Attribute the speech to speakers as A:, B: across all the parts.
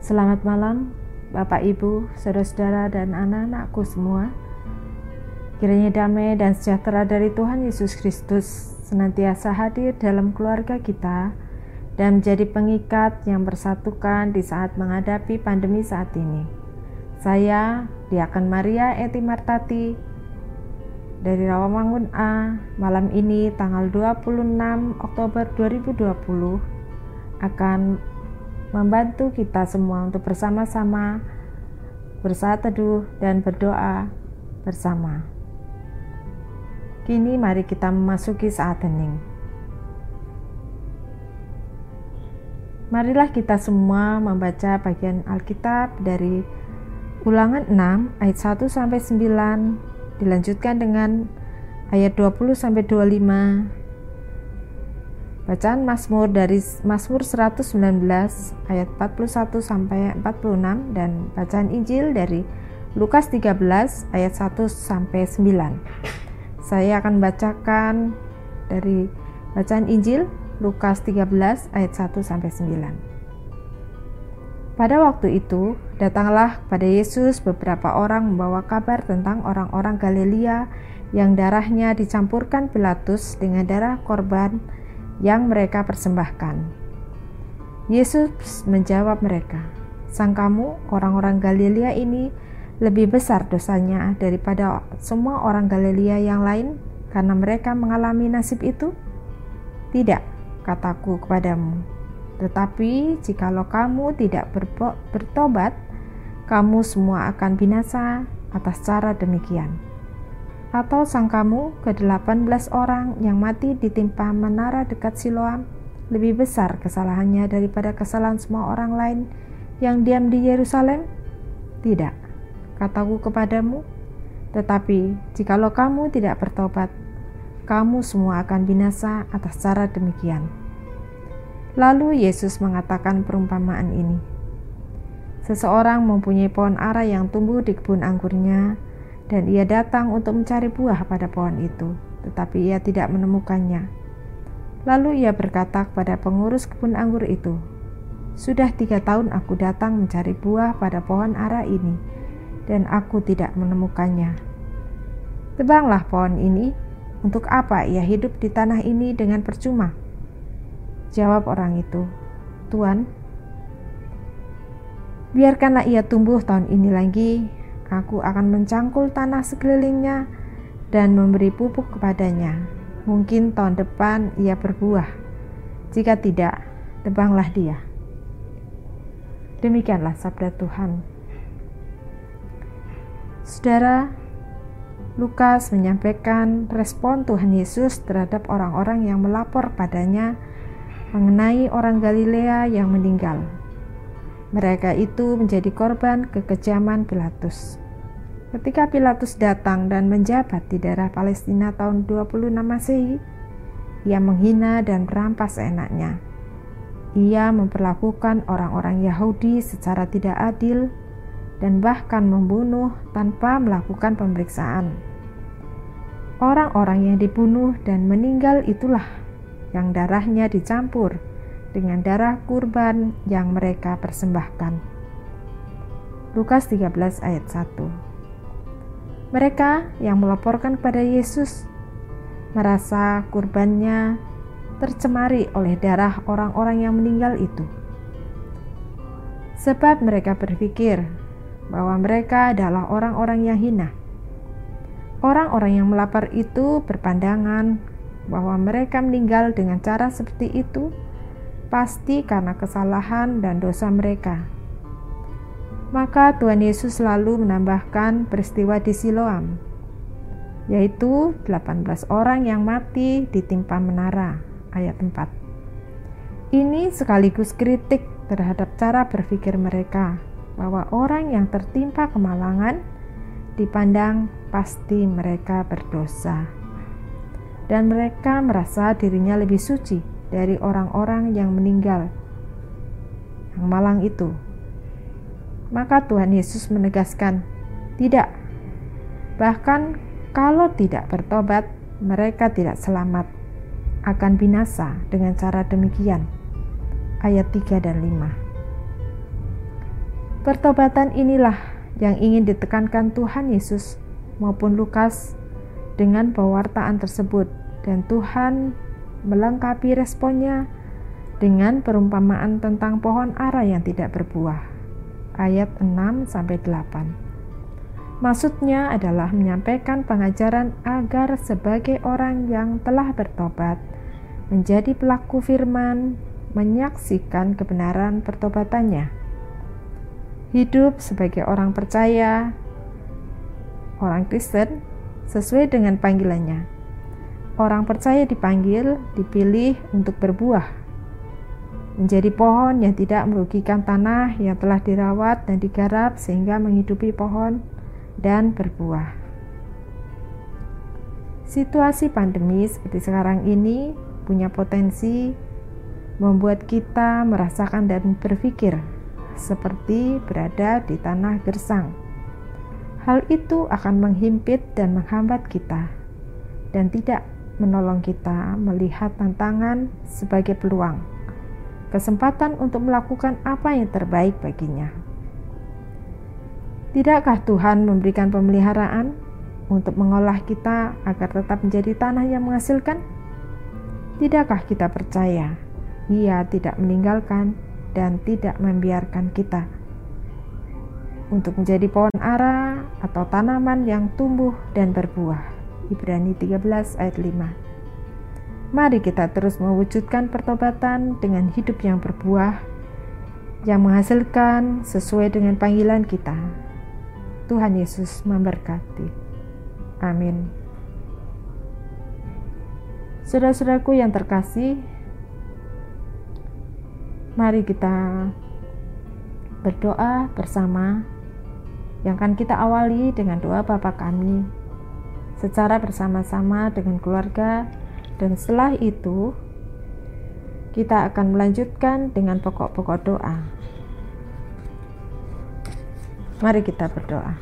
A: Selamat malam, Bapak, Ibu, saudara-saudara, dan anak-anakku semua. Kiranya damai dan sejahtera dari Tuhan Yesus Kristus senantiasa hadir dalam keluarga kita dan menjadi pengikat yang bersatukan di saat menghadapi pandemi saat ini. Saya, Diakan Maria Eti Martati, dari Rawamangun A, malam ini tanggal 26 Oktober 2020 akan membantu kita semua untuk bersama-sama bersaat teduh dan berdoa bersama. Kini mari kita memasuki saat hening. Marilah kita semua membaca bagian Alkitab dari Ulangan 6 ayat 1 sampai 9 dilanjutkan dengan ayat 20 sampai 25 Bacaan Mazmur dari Mazmur 119 ayat 41 sampai 46 dan bacaan Injil dari Lukas 13 ayat 1 sampai 9. Saya akan bacakan dari bacaan Injil Lukas 13 ayat 1 sampai 9. Pada waktu itu, datanglah kepada Yesus beberapa orang membawa kabar tentang orang-orang Galilea yang darahnya dicampurkan Pilatus dengan darah korban yang mereka persembahkan. Yesus menjawab mereka, "Sang kamu, orang-orang Galilea ini lebih besar dosanya daripada semua orang Galilea yang lain karena mereka mengalami nasib itu? Tidak, kataku kepadamu. Tetapi jikalau kamu tidak bertobat, kamu semua akan binasa atas cara demikian." Atau sangkamu ke-18 orang yang mati ditimpa menara dekat Siloam lebih besar kesalahannya daripada kesalahan semua orang lain yang diam di Yerusalem? Tidak, kataku kepadamu. Tetapi jikalau kamu tidak bertobat, kamu semua akan binasa atas cara demikian. Lalu Yesus mengatakan perumpamaan ini. Seseorang mempunyai pohon ara yang tumbuh di kebun anggurnya, dan ia datang untuk mencari buah pada pohon itu, tetapi ia tidak menemukannya. Lalu ia berkata kepada pengurus kebun anggur itu, "Sudah tiga tahun aku datang mencari buah pada pohon ara ini, dan aku tidak menemukannya. Tebanglah pohon ini, untuk apa ia hidup di tanah ini dengan percuma?" Jawab orang itu, "Tuan, biarkanlah ia tumbuh tahun ini lagi, Aku akan mencangkul tanah sekelilingnya dan memberi pupuk kepadanya. Mungkin tahun depan ia berbuah. Jika tidak, tebanglah dia. Demikianlah sabda Tuhan. Saudara, Lukas menyampaikan respon Tuhan Yesus terhadap orang-orang yang melapor padanya mengenai orang Galilea yang meninggal. Mereka itu menjadi korban kekejaman Pilatus. Ketika Pilatus datang dan menjabat di daerah Palestina tahun 26 Masehi, ia menghina dan merampas enaknya. Ia memperlakukan orang-orang Yahudi secara tidak adil dan bahkan membunuh tanpa melakukan pemeriksaan. Orang-orang yang dibunuh dan meninggal itulah yang darahnya dicampur dengan darah kurban yang mereka persembahkan. Lukas 13 ayat 1 Mereka yang melaporkan kepada Yesus merasa kurbannya tercemari oleh darah orang-orang yang meninggal itu. Sebab mereka berpikir bahwa mereka adalah orang-orang yang hina. Orang-orang yang melapor itu berpandangan bahwa mereka meninggal dengan cara seperti itu pasti karena kesalahan dan dosa mereka. Maka Tuhan Yesus selalu menambahkan peristiwa di Siloam, yaitu 18 orang yang mati ditimpa menara, ayat 4. Ini sekaligus kritik terhadap cara berpikir mereka bahwa orang yang tertimpa kemalangan dipandang pasti mereka berdosa. Dan mereka merasa dirinya lebih suci dari orang-orang yang meninggal yang malang itu. Maka Tuhan Yesus menegaskan, "Tidak, bahkan kalau tidak bertobat, mereka tidak selamat, akan binasa dengan cara demikian." Ayat 3 dan 5. Pertobatan inilah yang ingin ditekankan Tuhan Yesus maupun Lukas dengan pewartaan tersebut dan Tuhan melengkapi responnya dengan perumpamaan tentang pohon ara yang tidak berbuah. Ayat 6 sampai 8. Maksudnya adalah menyampaikan pengajaran agar sebagai orang yang telah bertobat menjadi pelaku firman menyaksikan kebenaran pertobatannya hidup sebagai orang percaya, orang Kristen, sesuai dengan panggilannya. Orang percaya dipanggil, dipilih untuk berbuah, menjadi pohon yang tidak merugikan tanah yang telah dirawat dan digarap sehingga menghidupi pohon dan berbuah. Situasi pandemi seperti sekarang ini punya potensi membuat kita merasakan dan berpikir seperti berada di tanah gersang. Hal itu akan menghimpit dan menghambat kita, dan tidak menolong kita melihat tantangan sebagai peluang, kesempatan untuk melakukan apa yang terbaik baginya. Tidakkah Tuhan memberikan pemeliharaan untuk mengolah kita agar tetap menjadi tanah yang menghasilkan? Tidakkah kita percaya Ia tidak meninggalkan dan tidak membiarkan kita untuk menjadi pohon ara atau tanaman yang tumbuh dan berbuah. Ibrani 13 ayat 5. Mari kita terus mewujudkan pertobatan dengan hidup yang berbuah, yang menghasilkan sesuai dengan panggilan kita. Tuhan Yesus memberkati. Amin. Saudara-saudaraku yang terkasih, Mari kita berdoa bersama yang akan kita awali dengan doa Bapa kami secara bersama-sama dengan keluarga dan setelah itu kita akan melanjutkan dengan pokok-pokok doa. Mari kita berdoa.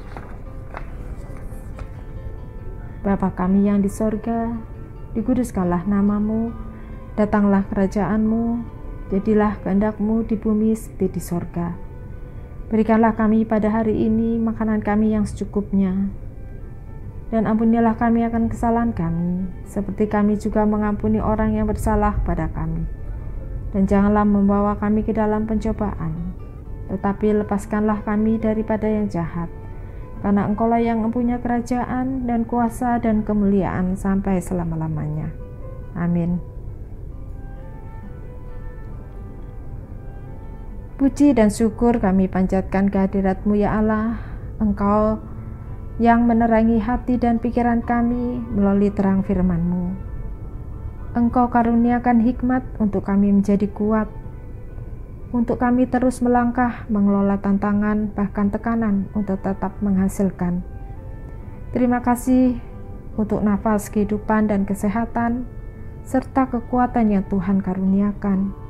A: Bapa kami yang di sorga, dikuduskanlah namamu, datanglah kerajaanmu, Jadilah kehendakmu di bumi seperti di sorga. Berikanlah kami pada hari ini makanan kami yang secukupnya. Dan ampunilah kami akan kesalahan kami, seperti kami juga mengampuni orang yang bersalah pada kami. Dan janganlah membawa kami ke dalam pencobaan, tetapi lepaskanlah kami daripada yang jahat. Karena engkaulah yang mempunyai kerajaan dan kuasa dan kemuliaan sampai selama-lamanya. Amin. Puji dan syukur kami panjatkan kehadiratmu ya Allah, Engkau yang menerangi hati dan pikiran kami melalui terang firman-Mu. Engkau karuniakan hikmat untuk kami menjadi kuat, untuk kami terus melangkah mengelola tantangan bahkan tekanan untuk tetap menghasilkan. Terima kasih untuk nafas kehidupan dan kesehatan, serta kekuatan yang Tuhan karuniakan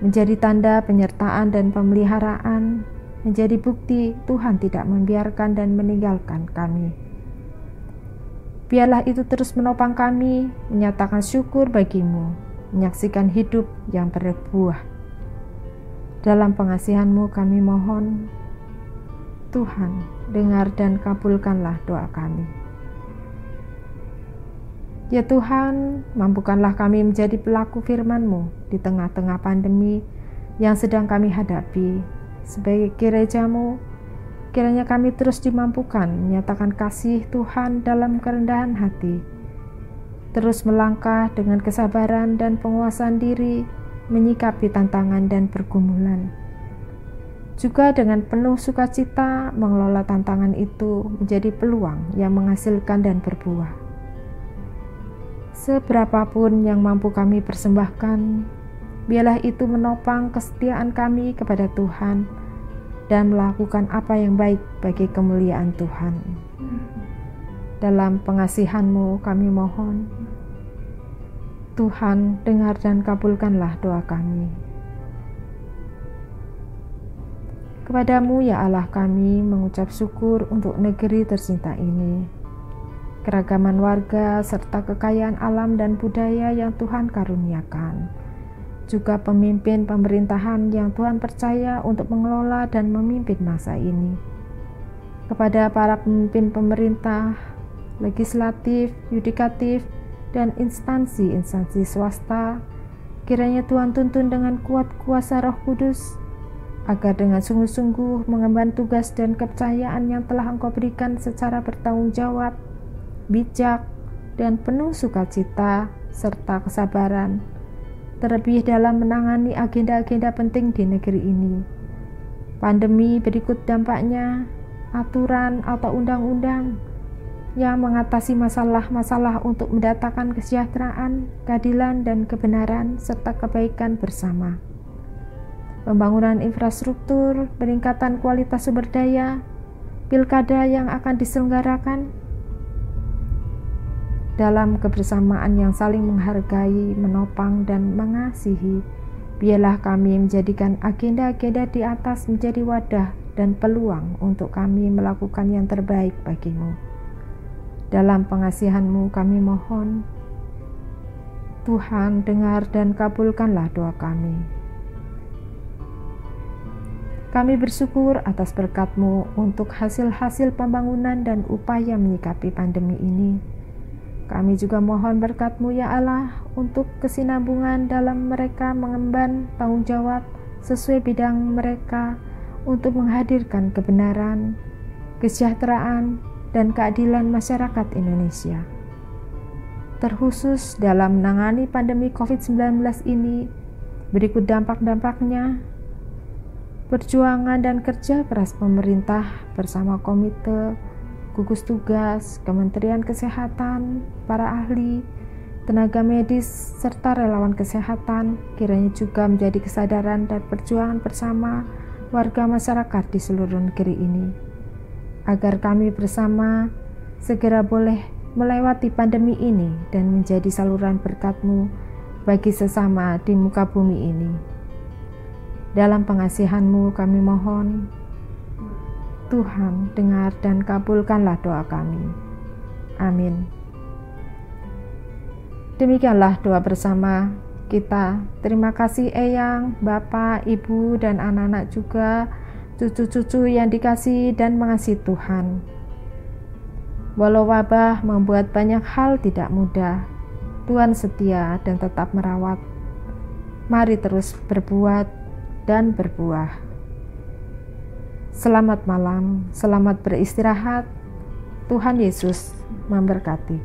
A: menjadi tanda penyertaan dan pemeliharaan, menjadi bukti Tuhan tidak membiarkan dan meninggalkan kami. Biarlah itu terus menopang kami, menyatakan syukur bagimu, menyaksikan hidup yang berbuah. Dalam pengasihanmu kami mohon, Tuhan, dengar dan kabulkanlah doa kami. Ya Tuhan, mampukanlah kami menjadi pelaku firman-Mu di tengah-tengah pandemi yang sedang kami hadapi. Sebagai gerejamu, kiranya kami terus dimampukan menyatakan kasih Tuhan dalam kerendahan hati. Terus melangkah dengan kesabaran dan penguasaan diri, menyikapi tantangan dan pergumulan. Juga dengan penuh sukacita mengelola tantangan itu menjadi peluang yang menghasilkan dan berbuah seberapapun yang mampu kami persembahkan, biarlah itu menopang kesetiaan kami kepada Tuhan dan melakukan apa yang baik bagi kemuliaan Tuhan. Dalam pengasihanmu kami mohon, Tuhan dengar dan kabulkanlah doa kami. Kepadamu ya Allah kami mengucap syukur untuk negeri tercinta ini keragaman warga, serta kekayaan alam dan budaya yang Tuhan karuniakan. Juga pemimpin pemerintahan yang Tuhan percaya untuk mengelola dan memimpin masa ini. Kepada para pemimpin pemerintah, legislatif, yudikatif, dan instansi-instansi swasta, kiranya Tuhan tuntun dengan kuat kuasa Roh Kudus, agar dengan sungguh-sungguh mengemban tugas dan kepercayaan yang telah Engkau berikan secara bertanggung jawab, bijak, dan penuh sukacita serta kesabaran terlebih dalam menangani agenda-agenda penting di negeri ini. Pandemi berikut dampaknya, aturan atau undang-undang yang mengatasi masalah-masalah untuk mendatangkan kesejahteraan, keadilan, dan kebenaran, serta kebaikan bersama. Pembangunan infrastruktur, peningkatan kualitas sumber daya, pilkada yang akan diselenggarakan, dalam kebersamaan yang saling menghargai, menopang, dan mengasihi. Biarlah kami menjadikan agenda-agenda di atas menjadi wadah dan peluang untuk kami melakukan yang terbaik bagimu. Dalam pengasihanmu kami mohon, Tuhan dengar dan kabulkanlah doa kami. Kami bersyukur atas berkatmu untuk hasil-hasil pembangunan dan upaya menyikapi pandemi ini kami juga mohon berkat-Mu ya Allah untuk kesinambungan dalam mereka mengemban tanggung jawab sesuai bidang mereka untuk menghadirkan kebenaran, kesejahteraan, dan keadilan masyarakat Indonesia. Terkhusus dalam menangani pandemi COVID-19 ini, berikut dampak-dampaknya perjuangan dan kerja keras pemerintah bersama komite gugus tugas, Kementerian Kesehatan, para ahli, tenaga medis, serta relawan kesehatan kiranya juga menjadi kesadaran dan perjuangan bersama warga masyarakat di seluruh negeri ini. Agar kami bersama segera boleh melewati pandemi ini dan menjadi saluran berkatmu bagi sesama di muka bumi ini. Dalam pengasihanmu kami mohon, Tuhan, dengar dan kabulkanlah doa kami. Amin. Demikianlah doa bersama kita. Terima kasih Eyang, Bapak, Ibu, dan anak-anak juga, cucu-cucu yang dikasih dan mengasihi Tuhan. Walau wabah membuat banyak hal tidak mudah, Tuhan setia dan tetap merawat. Mari terus berbuat dan berbuah. Selamat malam, selamat beristirahat. Tuhan Yesus memberkati.